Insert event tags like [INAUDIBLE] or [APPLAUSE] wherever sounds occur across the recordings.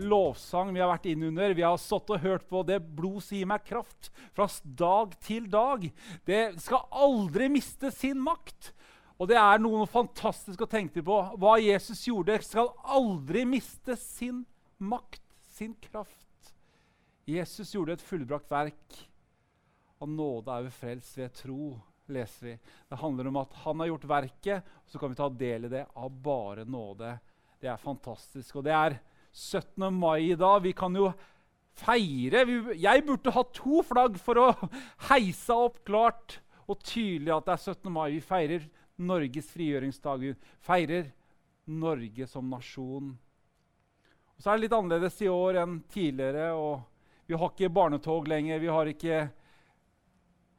lovsang vi har vært innunder. Vi har stått og hørt på 'Det blod sier meg kraft' fra dag til dag. Det skal aldri miste sin makt. Og det er noe fantastisk å tenke på. Hva Jesus gjorde, skal aldri miste sin makt, sin kraft. Jesus gjorde et fullbrakt verk. Av nåde er vi frelst ved tro, leser vi. Det handler om at han har gjort verket, og så kan vi ta del i det av bare nåde. Det er fantastisk. Og det er 17. mai i dag. Vi kan jo feire. Jeg burde ha to flagg for å [LAUGHS] heise opp klart og tydelig at det er 17. mai. Vi feirer Norges frigjøringsdag. Vi feirer Norge som nasjon. Og så er det litt annerledes i år enn tidligere. og Vi har ikke barnetog lenger. Vi har ikke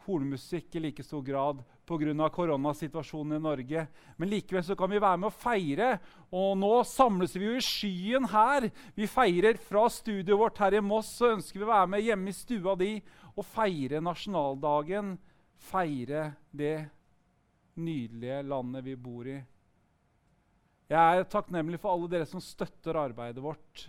hornmusikk i like stor grad pga. koronasituasjonen i Norge. Men likevel så kan vi være med å feire. Og nå samles vi jo i skyen her. Vi feirer fra studioet vårt her i Moss. Så ønsker vi å være med hjemme i stua di og feire nasjonaldagen. Feire det nydelige landet vi bor i. Jeg er takknemlig for alle dere som støtter arbeidet vårt.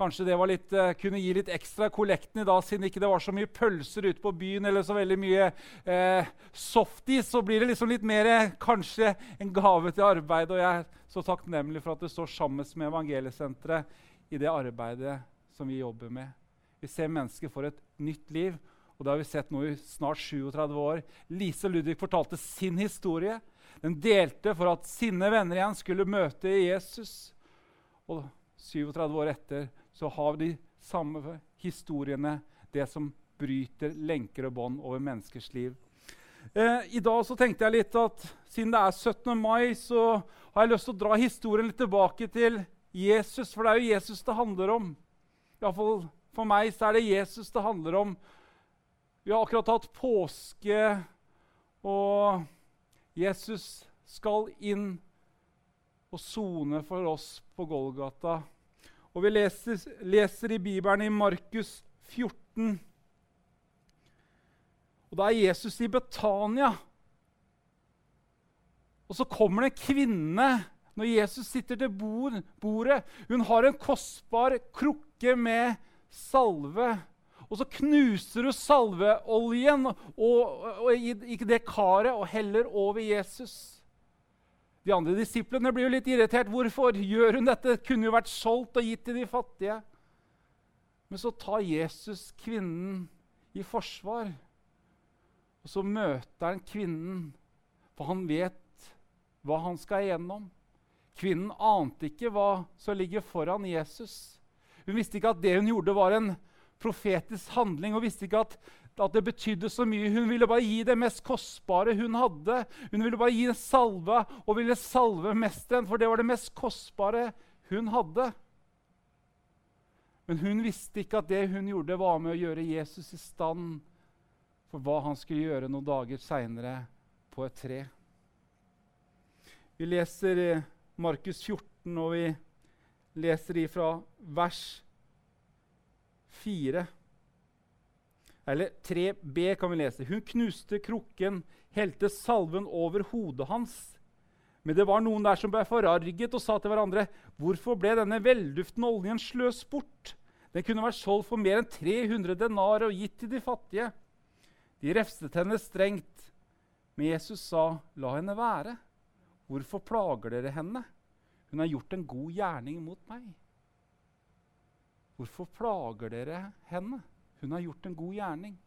Kanskje det litt, uh, kunne gi litt ekstra kollekten i dag, siden ikke det var så mye pølser ute på byen eller så veldig mye eh, softis. Så blir det liksom litt mer uh, kanskje en gave til arbeidet. Og jeg er så takknemlig for at det står sammen med Evangeliesenteret i det arbeidet som vi jobber med. Vi ser mennesker for et nytt liv, og det har vi sett nå i snart 37 år. Lise Ludvig fortalte sin historie. Den delte for at sine venner igjen skulle møte Jesus. Og 37 år etter så har de samme historiene, det som bryter lenker og bånd over menneskers liv. Eh, I dag så tenkte jeg litt at siden det er 17. mai, så har jeg lyst til å dra historien litt tilbake til Jesus. For det er jo Jesus det handler om. Iallfall for meg så er det Jesus det handler om. Vi har akkurat hatt påske, og Jesus skal inn og sone for oss på Golgata. Og vi leser, leser, i Bibelen i Markus 14. Og Da er Jesus i Betania. Og så kommer det en kvinne når Jesus sitter til bord, bordet. Hun har en kostbar krukke med salve. Og så knuser hun salveoljen og, og, i, i det karet og heller over Jesus. De andre disiplene blir jo litt irritert. Hvorfor gjør hun dette? Kunne jo vært solgt og gitt til de fattige. Men så tar Jesus kvinnen i forsvar. Og så møter han kvinnen, for han vet hva han skal igjennom. Kvinnen ante ikke hva som ligger foran Jesus. Hun visste ikke at det hun gjorde, var en profetisk handling. Hun visste ikke at at det betydde så mye. Hun ville bare gi det mest kostbare hun hadde. Hun ville bare gi en salve og ville salve mesteren, for det var det mest kostbare hun hadde. Men hun visste ikke at det hun gjorde, var med å gjøre Jesus i stand for hva han skulle gjøre noen dager seinere på et tre. Vi leser Markus 14, og vi leser ifra vers 4. Eller 3b kan vi lese. Hun knuste krukken, helte salven over hodet hans. Men det var noen der som ble forarget og sa til hverandre.: Hvorfor ble denne velduftende oljen sløst bort? Den kunne vært solgt for mer enn 300 denarer og gitt til de fattige. De refset henne strengt. Men Jesus sa, 'La henne være. Hvorfor plager dere henne? Hun har gjort en god gjerning mot meg.' Hvorfor plager dere henne? Hun har gjort en god gjerning.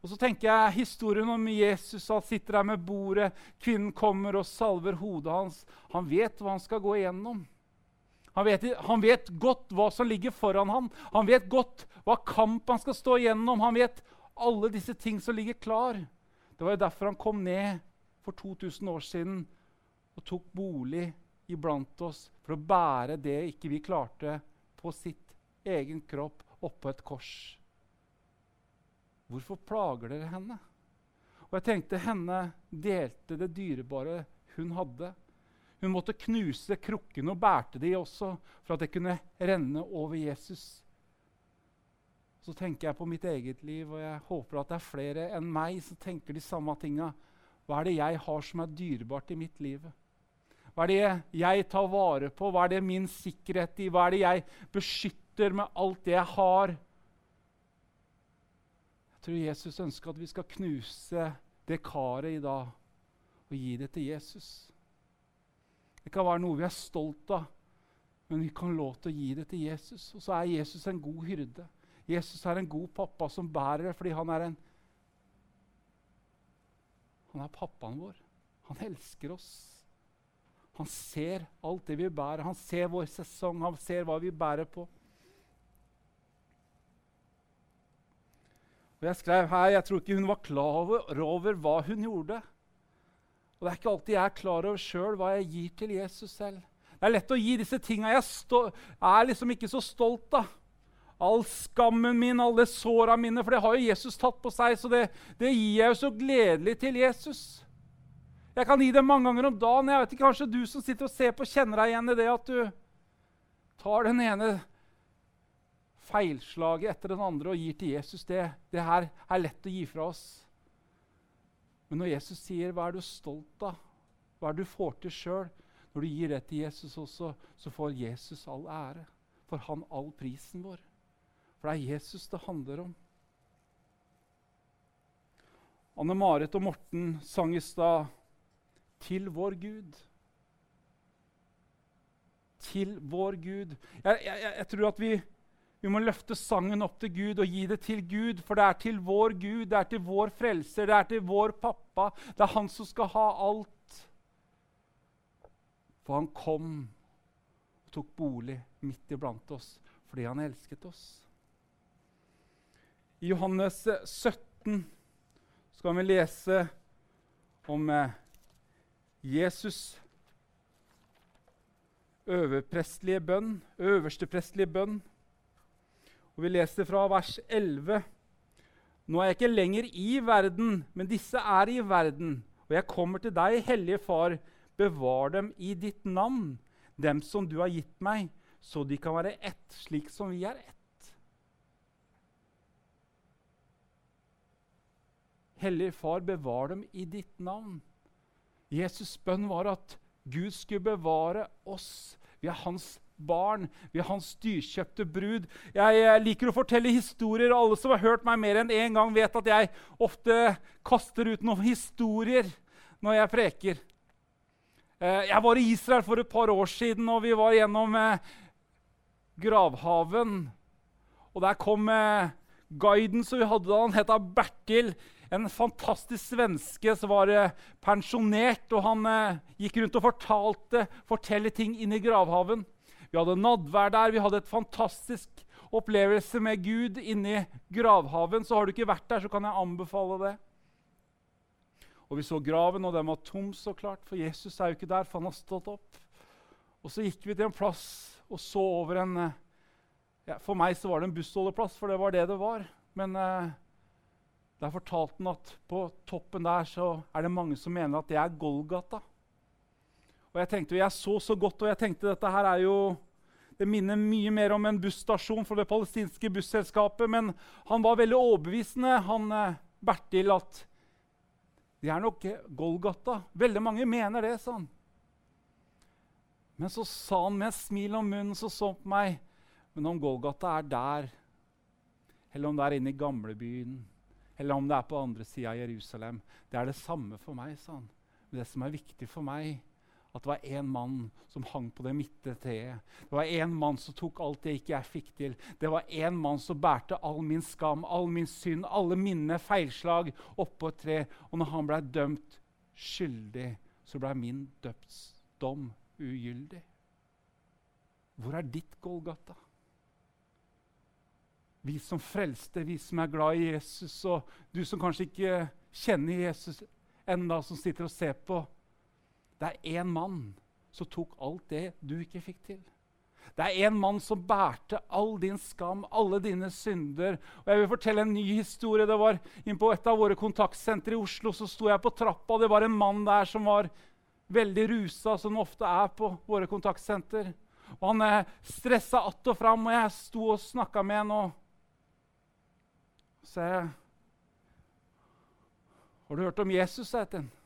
Og så tenker jeg historien om Jesus Han sitter der med bordet. Kvinnen kommer og salver hodet hans. Han vet hva han skal gå igjennom. Han vet, han vet, godt hva som ligger foran ham. Han vet godt hva kamp han skal stå igjennom. Han vet alle disse ting som ligger klar. Det var jo derfor han kom ned for 2000 år siden og tok bolig iblant oss for å bære det ikke vi klarte på sitt egen kropp oppå et kors. Hvorfor plager dere henne? Og jeg tenkte henne delte det dyrebare hun hadde. Hun måtte knuse krukkene og bærte de også for at det kunne renne over Jesus. Så tenker jeg på mitt eget liv, og jeg håper at det er flere enn meg som tenker de samme tinga. Hva er det jeg har som er dyrebart i mitt liv? Hva er det jeg tar vare på? Hva er det min sikkerhet i? Hva er det jeg beskytter med alt det jeg har? Jeg tror Jesus ønsker at vi skal knuse det karet i dag og gi det til Jesus. Det kan være noe vi er stolt av, men vi kan lov til å gi det til Jesus. Og så er Jesus en god hyrde. Jesus er en god pappa som bærer det fordi han er en Han er pappaen vår. Han elsker oss. Han ser alt det vi bærer. Han ser vår sesong, han ser hva vi bærer på. Og Jeg skrev her jeg tror ikke hun var klar over, hva hun gjorde. Og Det er ikke alltid jeg er klar over sjøl hva jeg gir til Jesus selv. Det er lett å gi disse tinga jeg er liksom ikke så stolt av. All skammen min, alle såra mine, for det har jo Jesus tatt på seg. Så det, det gir jeg jo så gledelig til Jesus. Jeg kan gi det mange ganger om dagen. Jeg vet ikke, Kanskje du som sitter og ser på, kjenner deg igjen i det at du tar den ene feilslaget etter den andre og gir til Jesus. Det, det her er lett å gi fra oss. Men når Jesus sier 'hva er du stolt av', hva er det du får til sjøl, når du gir det til Jesus også, så får Jesus all ære. For han all prisen vår. For det er Jesus det handler om. Anne-Marit og Morten sang i stad 'Til vår Gud'. Til vår Gud. Jeg, jeg, jeg tror at vi, vi, må løfte sangen opp til Gud og gi det til Gud. For det er til vår Gud, det er til vår frelser, det er til vår pappa. Det er han som skal ha alt. For han kom og tok bolig midt iblant oss fordi han elsket oss. I Johannes 17 skal vi lese om eh, Jesus' øverprestlige bønn, øversteprestlige bønn. Og Vi leser fra vers 11. Nå er jeg ikke lenger i verden, men disse er i verden. Og jeg kommer til deg, Hellige Far, bevar dem i ditt navn, dem som du har gitt meg, så de kan være ett, slik som vi er ett. Hellige Far, bevar dem i ditt navn. Jesus' bønn var at Gud skulle bevare oss. Vi er hans barn. Vi er hans dyrkjøpte brud. Jeg, jeg liker å fortelle historier. Alle som har hørt meg mer enn én gang, vet at jeg ofte kaster ut noen historier når jeg preker. Eh, jeg var i Israel for et par år siden, og vi var gjennom eh, gravhaven. Og der kom eh, guiden som vi hadde da. Han het Bertil en fantastisk svenske som var eh, pensjonert. og Han eh, gikk rundt og fortalte fortelle ting inne i gravhaven. Vi hadde nadvær der. Vi hadde et fantastisk opplevelse med Gud inni gravhaven. Så har du ikke vært der, så kan jeg anbefale det. Og Vi så graven, og den var tom, så klart, for Jesus er jo ikke der. for han har stått opp. Og Så gikk vi til en plass og så over en eh, ja, For meg så var det en bussholdeplass, for det var det det var. Men eh, der fortalte han at på toppen der så er det mange som mener at det er Golgata. Og Jeg tenkte, jeg så så godt, og jeg tenkte dette her er jo det minner mye mer om en busstasjon for det palestinske busselskapet. Men han var veldig overbevisende, han eh, Bertil, at det er nok Golgata. Veldig mange mener det, sa han. Men så sa han med smil om munnen så så på meg. Men om Golgata er der, eller om det er inne i gamlebyen, eller om det er på andre sida av Jerusalem. Det er det samme for meg, sa han. Men det som er viktig for meg, at det var én mann som hang på det midte treet. Det var én mann som tok alt det ikke jeg fikk til. Det var én mann som bærte all min skam, all min synd, alle mine feilslag oppå et tre. Og når han blei dømt skyldig, så blei min dødsdom ugyldig. Hvor er ditt Golgata? Vi som frelste, vi som er glad i Jesus, og du som kanskje ikke kjenner Jesus enda, som sitter og ser på. Det er én mann som tok alt det du ikke fikk til. Det er en mann som bærte all din skam, alle dine synder. Og jeg vil fortelle en ny historie. Det var inn På et av våre kontaktsentre i Oslo så sto jeg på trappa, og det var en mann der som var veldig rusa, som ofte er på våre kontaktsenter. Og Han eh, stressa att og fram, og jeg sto og snakka med han. og så jeg, Har du hørt om Jesus? sa jeg til han.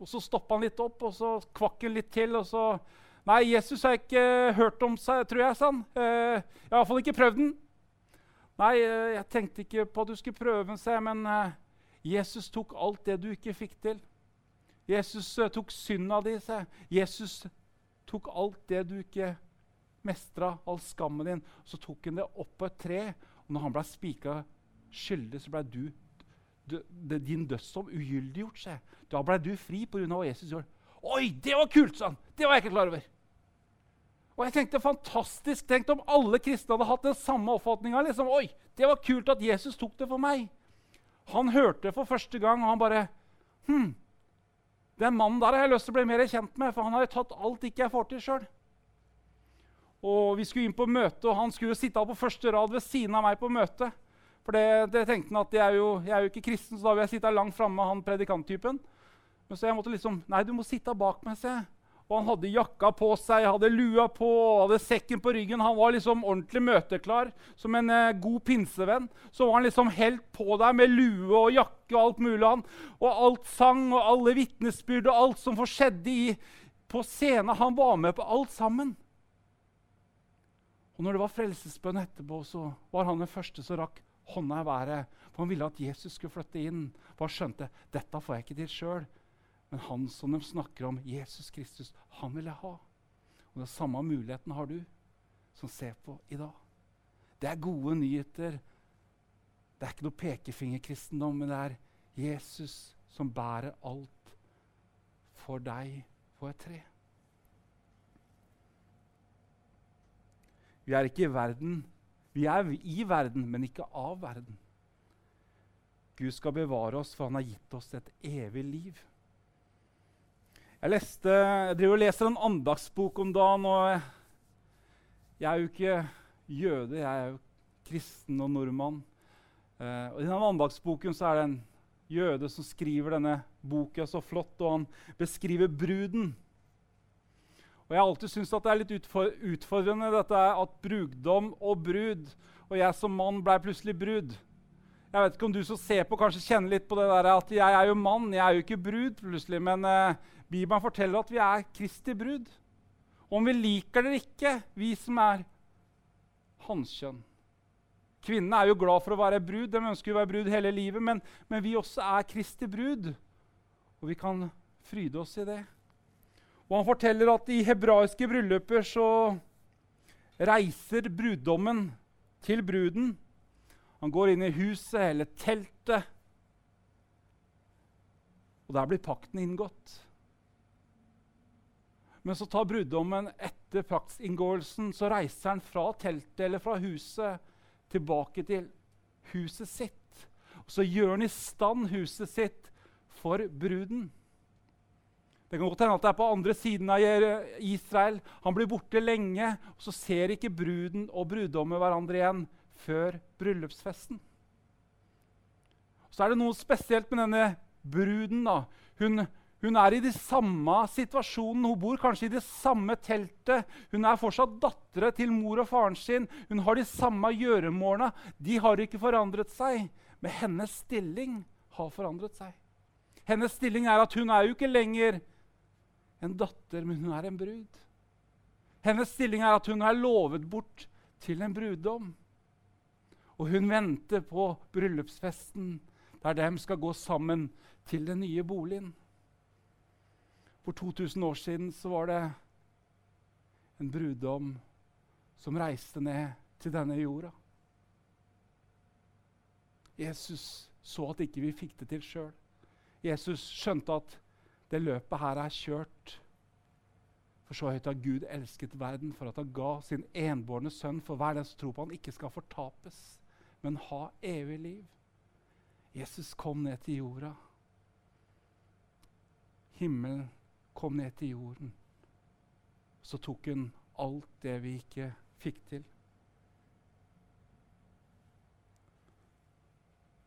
Og så stoppa han litt opp, og så kvakk han litt til. og så Nei, Jesus har jeg ikke hørt om, seg, tror jeg, sa han. Eh, jeg har iallfall ikke prøvd den. Nei, eh, jeg tenkte ikke på at du skulle prøve den, sa jeg, men eh, Jesus tok alt det du ikke fikk til. Jesus eh, tok synda di, sa jeg. Jesus tok alt det du ikke mestra, all skammen din. Så tok han det opp på et tre, og når han ble spika skyldig, så ble du, du, det, din dødsdom ugyldiggjort. seg. Da ble du fri pga. hva Jesus gjorde. Oi, det var kult! Sånn. Det var jeg ikke klar over. Og jeg tenkte fantastisk, Tenk om alle kristne hadde hatt den samme oppfatninga. Liksom, Oi, det var kult at Jesus tok det for meg. Han hørte det for første gang, og han bare Hm, den mannen der har jeg lyst til å bli mer kjent med, for han har jo tatt alt ikke jeg får til sjøl. Og Vi skulle inn på møte, og han skulle sitte på første rad ved siden av meg på møtet. For det, det tenkte han at jeg er, jo, jeg er jo ikke kristen, så da vil jeg sitte langt framme med han predikanttypen. Men så jeg måtte liksom Nei, du må sitte bak meg, se. Og han hadde jakka på seg, hadde lua på, hadde sekken på ryggen. Han var liksom ordentlig møteklar. Som en eh, god pinsevenn så var han liksom helt på der med lue og jakke og alt mulig. Han. Og alt sang og alle vitnesbyrd og alt som skjedde i, på scenen. Han var med på alt sammen. Og når det var frelsesbønn etterpå, så var han den første som rakk hånda i været. For han ville at Jesus skulle flytte inn. For han skjønte dette får jeg ikke til sjøl. Men han som de snakker om, Jesus Kristus, han vil jeg ha. Og Den samme muligheten har du som ser på i dag. Det er gode nyheter. Det er ikke noe pekefingerkristendom, men det er Jesus som bærer alt for deg på et tre. Vi er ikke i verden. Vi er i verden, men ikke av verden. Gud skal bevare oss, for han har gitt oss et evig liv. Jeg, leste, jeg driver og leser en andagsbok om dagen. og Jeg er jo ikke jøde, jeg er jo kristen og nordmann. Eh, og I denne andagsboken så er det en jøde som skriver denne boka så flott, og han beskriver bruden. Og Jeg har alltid syntes at det er litt utfordrende dette at brudgom og brud Og jeg som mann ble plutselig brud. Jeg vet ikke om du som ser på, kanskje kjenner litt på det der at jeg er jo mann, jeg er jo ikke brud plutselig. Men eh, Bibelen forteller at vi er Kristi brud. Om vi liker det ikke, vi som er hanskjønn. Kvinnene er jo glad for å være brud, de ønsker jo å være brud hele livet, men, men vi også er Kristi brud. Og vi kan fryde oss i det. Og Han forteller at i hebraiske brylluper så reiser bruddommen til bruden. Han går inn i huset eller teltet, og der blir pakten inngått. Men så tar bruddommen etter paktsinngåelsen, så reiser han fra teltet eller fra huset tilbake til huset sitt. Og så gjør han i stand huset sitt for bruden. Det kan godt hende at det er på andre siden av Israel. Han blir borte lenge, og så ser ikke bruden og bruddommen hverandre igjen før bryllupsfesten. Så er det noe spesielt med denne bruden. da. Hun hun er i de samme situasjonen. Hun bor kanskje i det samme teltet. Hun er fortsatt dattera til mor og faren sin. Hun har de samme gjøremålene. De har ikke forandret seg. Men hennes stilling har forandret seg. Hennes stilling er at hun er jo ikke lenger en datter, men hun er en brud. Hennes stilling er at hun er lovet bort til en bruddom. Og hun venter på bryllupsfesten, der dem skal gå sammen til den nye boligen. For 2000 år siden så var det en bruddom som reiste ned til denne jorda. Jesus så at ikke vi fikk det til sjøl. Jesus skjønte at det løpet her er kjørt. For så høyt har Gud elsket verden, for at han ga sin enbårne sønn for hver den som tror på han ikke skal fortapes, men ha evig liv. Jesus kom ned til jorda. Himmelen kom ned til jorden. Så tok hun alt det vi ikke fikk til.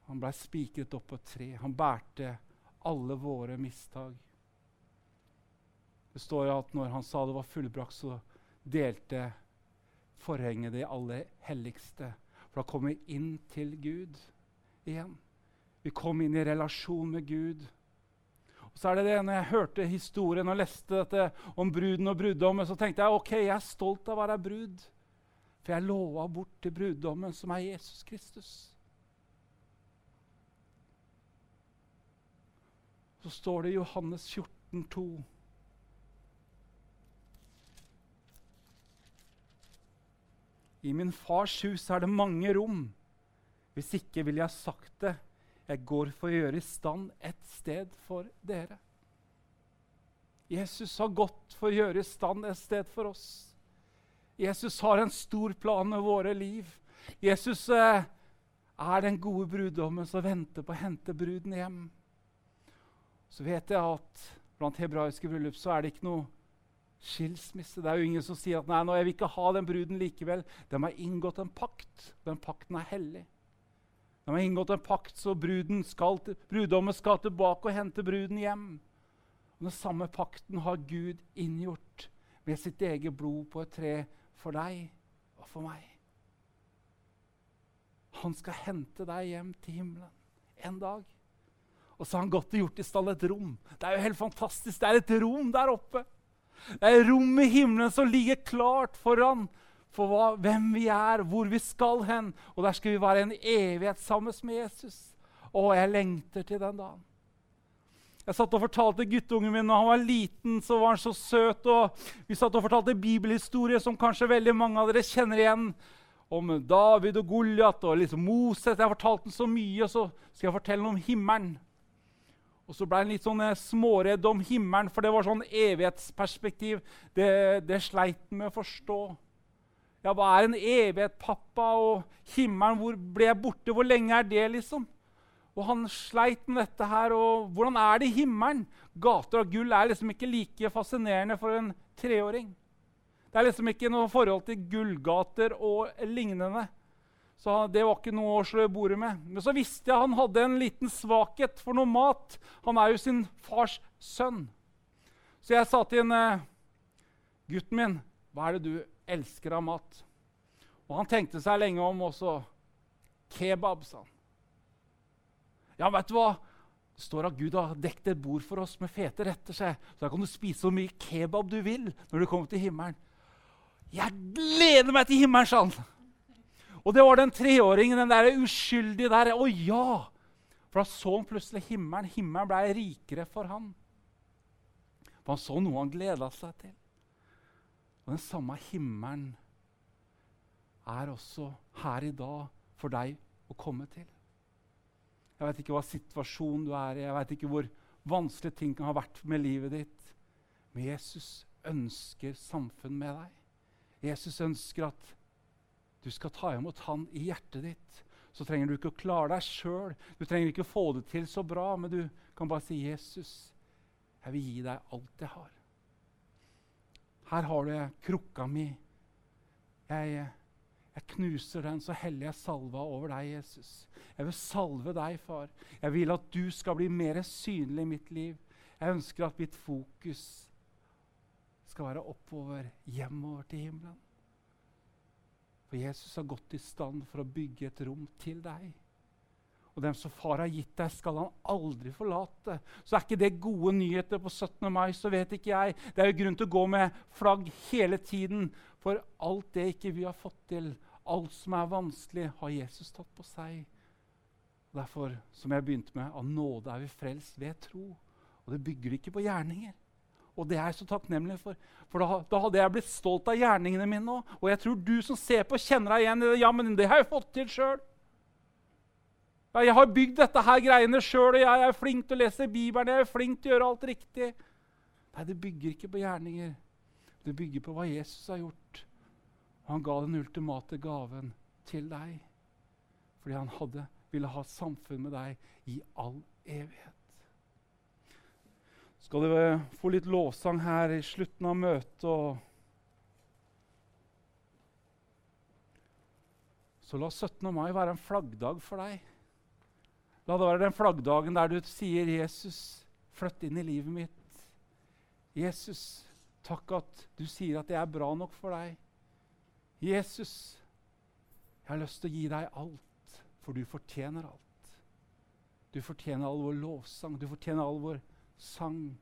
Han blei spikret opp på et tre. Han bærte alle våre mistak. Det står at når han sa det var fullbrakt, så delte forhenget det aller helligste. For da kom vi inn til Gud igjen. Vi kom inn i relasjon med Gud. Og så er det det, når jeg hørte historien og leste dette om bruden og bruddommen, så tenkte jeg ok, jeg er stolt av å være brud. For jeg lova bort til bruddommen, som er Jesus Kristus. Så står det i Johannes 14, 14,2 I min fars hus er det mange rom. Hvis ikke ville jeg sagt det. Jeg går for å gjøre i stand et sted for dere. Jesus har gått for å gjøre i stand et sted for oss. Jesus har en stor plan med våre liv. Jesus eh, er den gode bruddommen som venter på å hente bruden hjem. Så vet jeg at blant hebraiske bryllup så er det ikke noe skilsmisse. Det er jo ingen som sier at nei, nå, jeg vil ikke ha den bruden likevel. De har inngått en pakt. Den pakten er hellig. De har inngått en pakt så bruden skal, bruddommen skal tilbake og hente bruden hjem. Den samme pakten har Gud inngjort med sitt eget blod på et tre for deg og for meg. Han skal hente deg hjem til himmelen en dag. Og så har han godt gjort i stand et rom. Det er jo helt fantastisk. Det er et rom der oppe. Det er rom i himmelen som ligger klart foran for hva, hvem vi er, hvor vi skal hen. Og der skal vi være en evighet sammen med Jesus. Å, jeg lengter til den dagen. Jeg satt og fortalte guttungen min når han var liten, så var han så søt. og Vi satt og fortalte bibelhistorie som kanskje veldig mange av dere kjenner igjen. Om David og Goliat og liksom Moses. Jeg har fortalt den så mye, og så skal jeg fortelle noe om himmelen. Og så ble han litt sånn eh, småredd om himmelen, for det var sånn evighetsperspektiv. Det, det sleit han med å forstå. Ja, hva er en evighet, pappa? Og himmelen, hvor ble jeg borte? Hvor lenge er det, liksom? Og han sleit med dette her. Og hvordan er det i himmelen? Gater av gull er liksom ikke like fascinerende for en treåring. Det er liksom ikke noe forhold til gullgater og lignende. Så det var ikke noe å slå bordet med. Men så visste jeg han hadde en liten svakhet for noe mat. Han er jo sin fars sønn. Så jeg sa til en eh, gutten min, hva er det du elsker av mat? Og han tenkte seg lenge om også. Kebab, sa han. Ja, vet du hva? Det står at Gud har dekt et bord for oss med fete retter. seg. Så da kan du spise så mye kebab du vil når du kommer til himmelen. Jeg gleder meg til himmelen, sa han. Og det var den treåringen, den der uskyldige der. Å ja! For da så han plutselig himmelen. Himmelen ble rikere for han. For han så noe han gleda seg til. Og den samme himmelen er også her i dag for deg å komme til. Jeg vet ikke hva situasjonen du er i, jeg vet ikke hvor vanskelige ting kan ha vært med livet ditt. Men Jesus ønsker samfunn med deg. Jesus ønsker at du skal ta imot Han i hjertet ditt. Så trenger du ikke å klare deg sjøl. Du trenger ikke å få det til så bra, men du kan bare si, 'Jesus, jeg vil gi deg alt jeg har.' Her har du krukka mi. Jeg, jeg knuser den så hellige salva over deg, Jesus. Jeg vil salve deg, far. Jeg vil at du skal bli mer synlig i mitt liv. Jeg ønsker at mitt fokus skal være oppover, hjemover til himmelen. For Jesus har gått i stand for å bygge et rom til deg. Og dem som far har gitt deg, skal han aldri forlate. Så er ikke det gode nyheter på 17. mai, så vet ikke jeg. Det er jo grunn til å gå med flagg hele tiden. For alt det ikke vi har fått til, alt som er vanskelig, har Jesus tatt på seg. Derfor, som jeg begynte med, av nåde er vi frelst ved tro. Og det bygger ikke på gjerninger. Og det er jeg så takknemlig for. For da, da, hadde jeg blitt stolt av gjerningene mine òg. Og jeg tror du som ser på, kjenner deg igjen i det. Ja, men det har jeg fått til sjøl. Ja, jeg har bygd dette her greiene sjøl, og jeg er flink til å lese Bibelen. Jeg er flink til å gjøre alt riktig. Nei, det bygger ikke på gjerninger. Det bygger på hva Jesus har gjort. Han ga den ultimate gaven til deg fordi han hadde, ville ha samfunn med deg i all evighet skal du eh, få litt lovsang her i slutten av møtet. Så la 17. mai være en flaggdag for deg. La det være den flaggdagen der du sier, 'Jesus, flytt inn i livet mitt.' 'Jesus, takk at du sier at jeg er bra nok for deg.' 'Jesus, jeg har lyst til å gi deg alt, for du fortjener alt.' Du fortjener all vår lovsang, du fortjener all vår sang.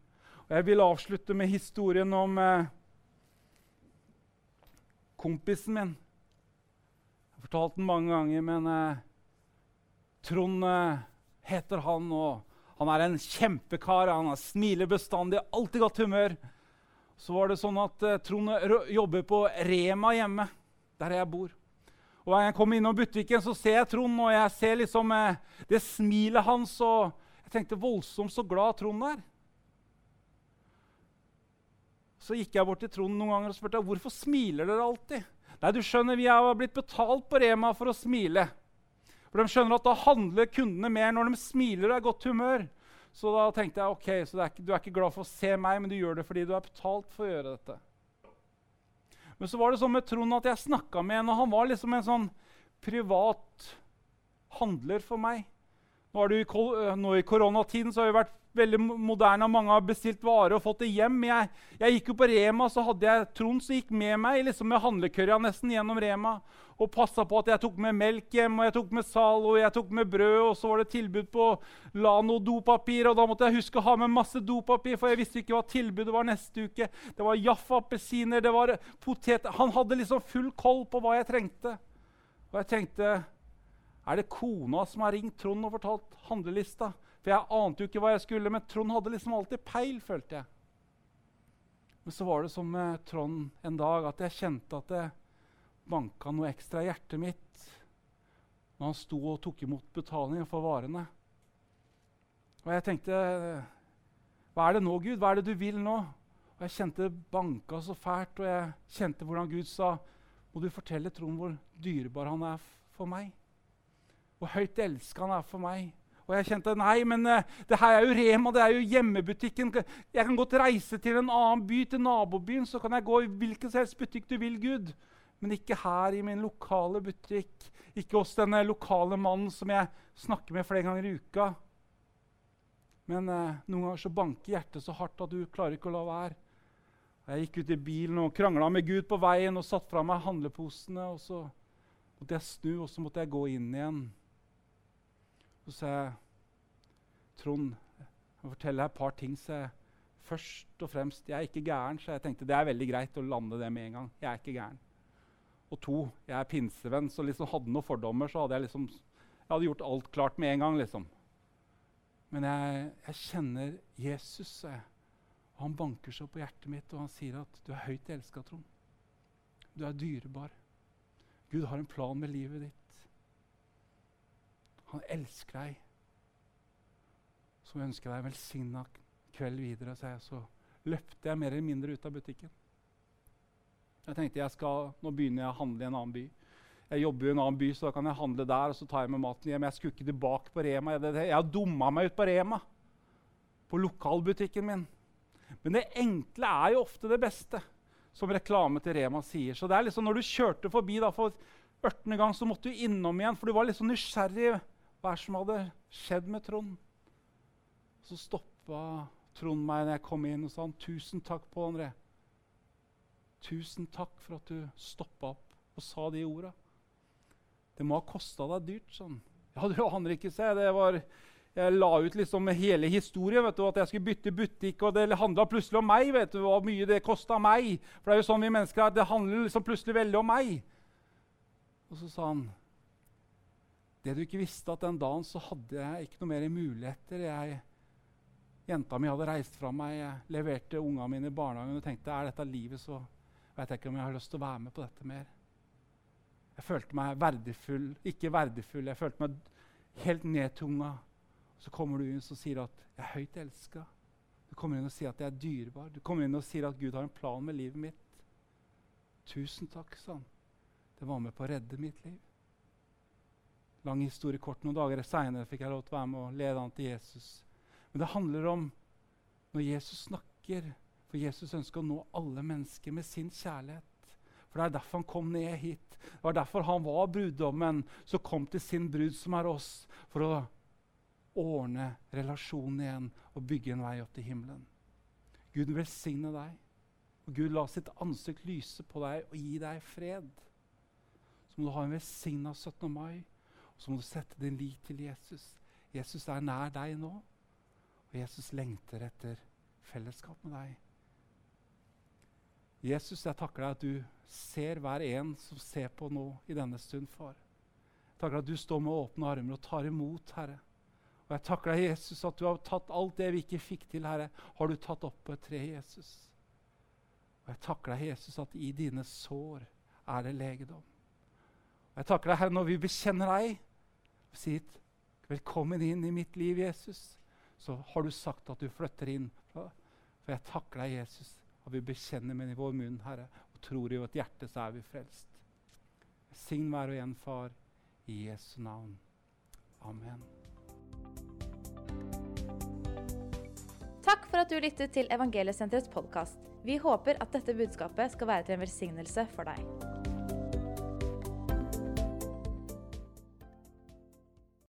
Og Jeg vil avslutte med historien om eh, kompisen min. Jeg har fortalt den mange ganger, men eh, Trond eh, heter han. og Han er en kjempekar. Han er smiler bestandig, alltid godt humør. Så var det sånn at eh, Trond jobber på Rema hjemme, der jeg bor. Og Hver gang jeg kommer innom butikken, så ser jeg Trond, og jeg ser liksom eh, det smilet hans. og Jeg tenkte voldsomt så glad Trond er. Så gikk jeg bort til Trond noen ganger og spurte hvorfor smiler dere alltid. Nei, du skjønner, Vi har blitt betalt på Rema for å smile. For De skjønner at da handler kundene mer når de smiler og er i godt humør. Så da tenkte jeg ok, så er ikke, du er ikke glad for å se meg, men du gjør det fordi du er betalt for å gjøre dette. Men så var det sånn med Trond at jeg snakka med en, og han var liksom en sånn privat handler for meg. Nå, i øh, nå i koronatiden så har vi vært veldig moderne, og mange har bestilt varer og fått det hjem. Jeg, jeg gikk jo på Rema, så hadde jeg Trond som gikk med meg liksom med handlekørja nesten gjennom Rema. Og passa på at jeg tok med melk hjem, og jeg tok med Zalo, jeg tok med brød. Og så var det tilbud på Lano dopapir, og da måtte jeg huske å ha med masse dopapir. For jeg visste ikke hva tilbudet var neste uke. Det var Jaffa-appelsiner, det var poteter Han hadde liksom full koll på hva jeg trengte. Og jeg tenkte er det kona som har ringt Trond og fortalt handlelista? For jeg ante jo ikke hva jeg skulle, men Trond hadde liksom alltid peil, følte jeg. Men så var det som med Trond en dag at jeg kjente at det banka noe ekstra i hjertet mitt når han sto og tok imot betalingen for varene. Og jeg tenkte Hva er det nå, Gud? Hva er det du vil nå? Og Jeg kjente det banka så fælt, og jeg kjente hvordan Gud sa Må du fortelle Trond hvor dyrebar han er for meg? Hvor høyt elska han er for meg? Og jeg kjente nei, men eh, det her er jo Rema, det er jo hjemmebutikken. Jeg kan godt reise til en annen by, til nabobyen, så kan jeg gå i hvilken som helst butikk du vil, Gud. Men ikke her i min lokale butikk. Ikke hos denne lokale mannen som jeg snakker med flere ganger i uka. Men eh, noen ganger så banker hjertet så hardt at du klarer ikke å la være. Jeg gikk ut i bilen og krangla med Gud på veien og satte fra meg handleposene. og Så måtte jeg snu, og så måtte jeg gå inn igjen. Så sa jeg Trond, jeg må et par ting. Så jeg, først og fremst, jeg er ikke gæren, så jeg tenkte det er veldig greit å lande det med en gang. Jeg er ikke gæren. Og to, jeg er pinsevenn, så liksom hadde noen fordommer, så hadde jeg liksom jeg hadde gjort alt klart med en gang. liksom. Men jeg, jeg kjenner Jesus, jeg. Han banker seg på hjertet mitt, og han sier at du er høyt elska, Trond. Du er dyrebar. Gud har en plan med livet ditt. Han elsker deg. Så ønsker jeg deg en velsigna kveld videre, sa jeg. Så løpte jeg mer eller mindre ut av butikken. Jeg tenkte jeg skal, nå begynner jeg å handle i en annen by. Jeg jobber i en annen by, så da kan jeg handle der. og så tar jeg med maten hjem. Jeg skulle ikke tilbake på Rema. Jeg, jeg dumma meg ut på Rema. På lokalbutikken min. Men det enkle er jo ofte det beste, som reklame til Rema sier. Så det er liksom når du kjørte forbi da, for 18. gang, så måtte du innom igjen, for du var litt sånn nysgjerrig hva er det som hadde skjedd med Trond. Så stoppa Trond meg når jeg kom inn og sa han, 'Tusen takk, Pål André'. Tusen takk for at du stoppa opp og sa de orda. Det må ha kosta deg dyrt. sånn. Ja, du aner ikke, se. Det var, jeg la ut liksom hele historien, vet du, at jeg skulle bytte butikk. Og det handla plutselig om meg. vet du, Hvor mye det kosta meg. For det er jo sånn vi mennesker er. Det handler liksom plutselig veldig om meg. Og så sa han Det du ikke visste, at den dagen så hadde jeg ikke noe mer muligheter. Jeg, jenta mi hadde reist fra meg. Jeg leverte ungene mine i barnehagen og tenkte er dette livet, så vet jeg ikke om jeg har lyst til å være med på dette mer. Jeg følte meg verdifull, ikke verdifull. Jeg følte meg helt nedtunga. Så kommer du inn og sier at 'jeg er høyt elska'. Du kommer inn og sier at 'jeg er dyrebar'. Du kommer inn og sier at Gud har en plan med livet mitt. Tusen takk, sa han. Det var med på å redde mitt liv. Lang historie kort. Noen dager seinere fikk jeg lov til å være med og lede han til Jesus. Men det handler om når Jesus snakker. For Jesus ønsker å nå alle mennesker med sin kjærlighet. For det er derfor han kom ned hit. Det var derfor han var bruddommen som kom til sin brud, som er oss, for å ordne relasjonen igjen og bygge en vei opp til himmelen. Gud velsigne deg. Og Gud la sitt ansikt lyse på deg og gi deg fred. Så må du ha en velsigna 17. mai, så må du sette din lit til Jesus. Jesus er nær deg nå, og Jesus lengter etter fellesskap med deg. Jesus, jeg takker deg at du ser hver en som ser på nå i denne stund, far. Jeg takker deg at du står med åpne armer og tar imot, Herre. Og jeg takker deg, Jesus, at du har tatt alt det vi ikke fikk til, Herre, har du tatt opp på et tre, Jesus. Og jeg takker deg, Jesus, at i dine sår er det legedom. Og jeg takker deg, Herre, når vi bekjenner deg og sier 'Velkommen inn i mitt liv, Jesus', så har du sagt at du flytter inn. For jeg takker deg, Jesus, at vi bekjenner med vår munn, Herre, og tror i vårt hjerte, så er vi frelst. Sign hver og en, Far, i Jesu navn. Amen. Takk for at du lyttet til Evangeliesenterets podkast. Vi håper at dette budskapet skal være til en velsignelse for deg.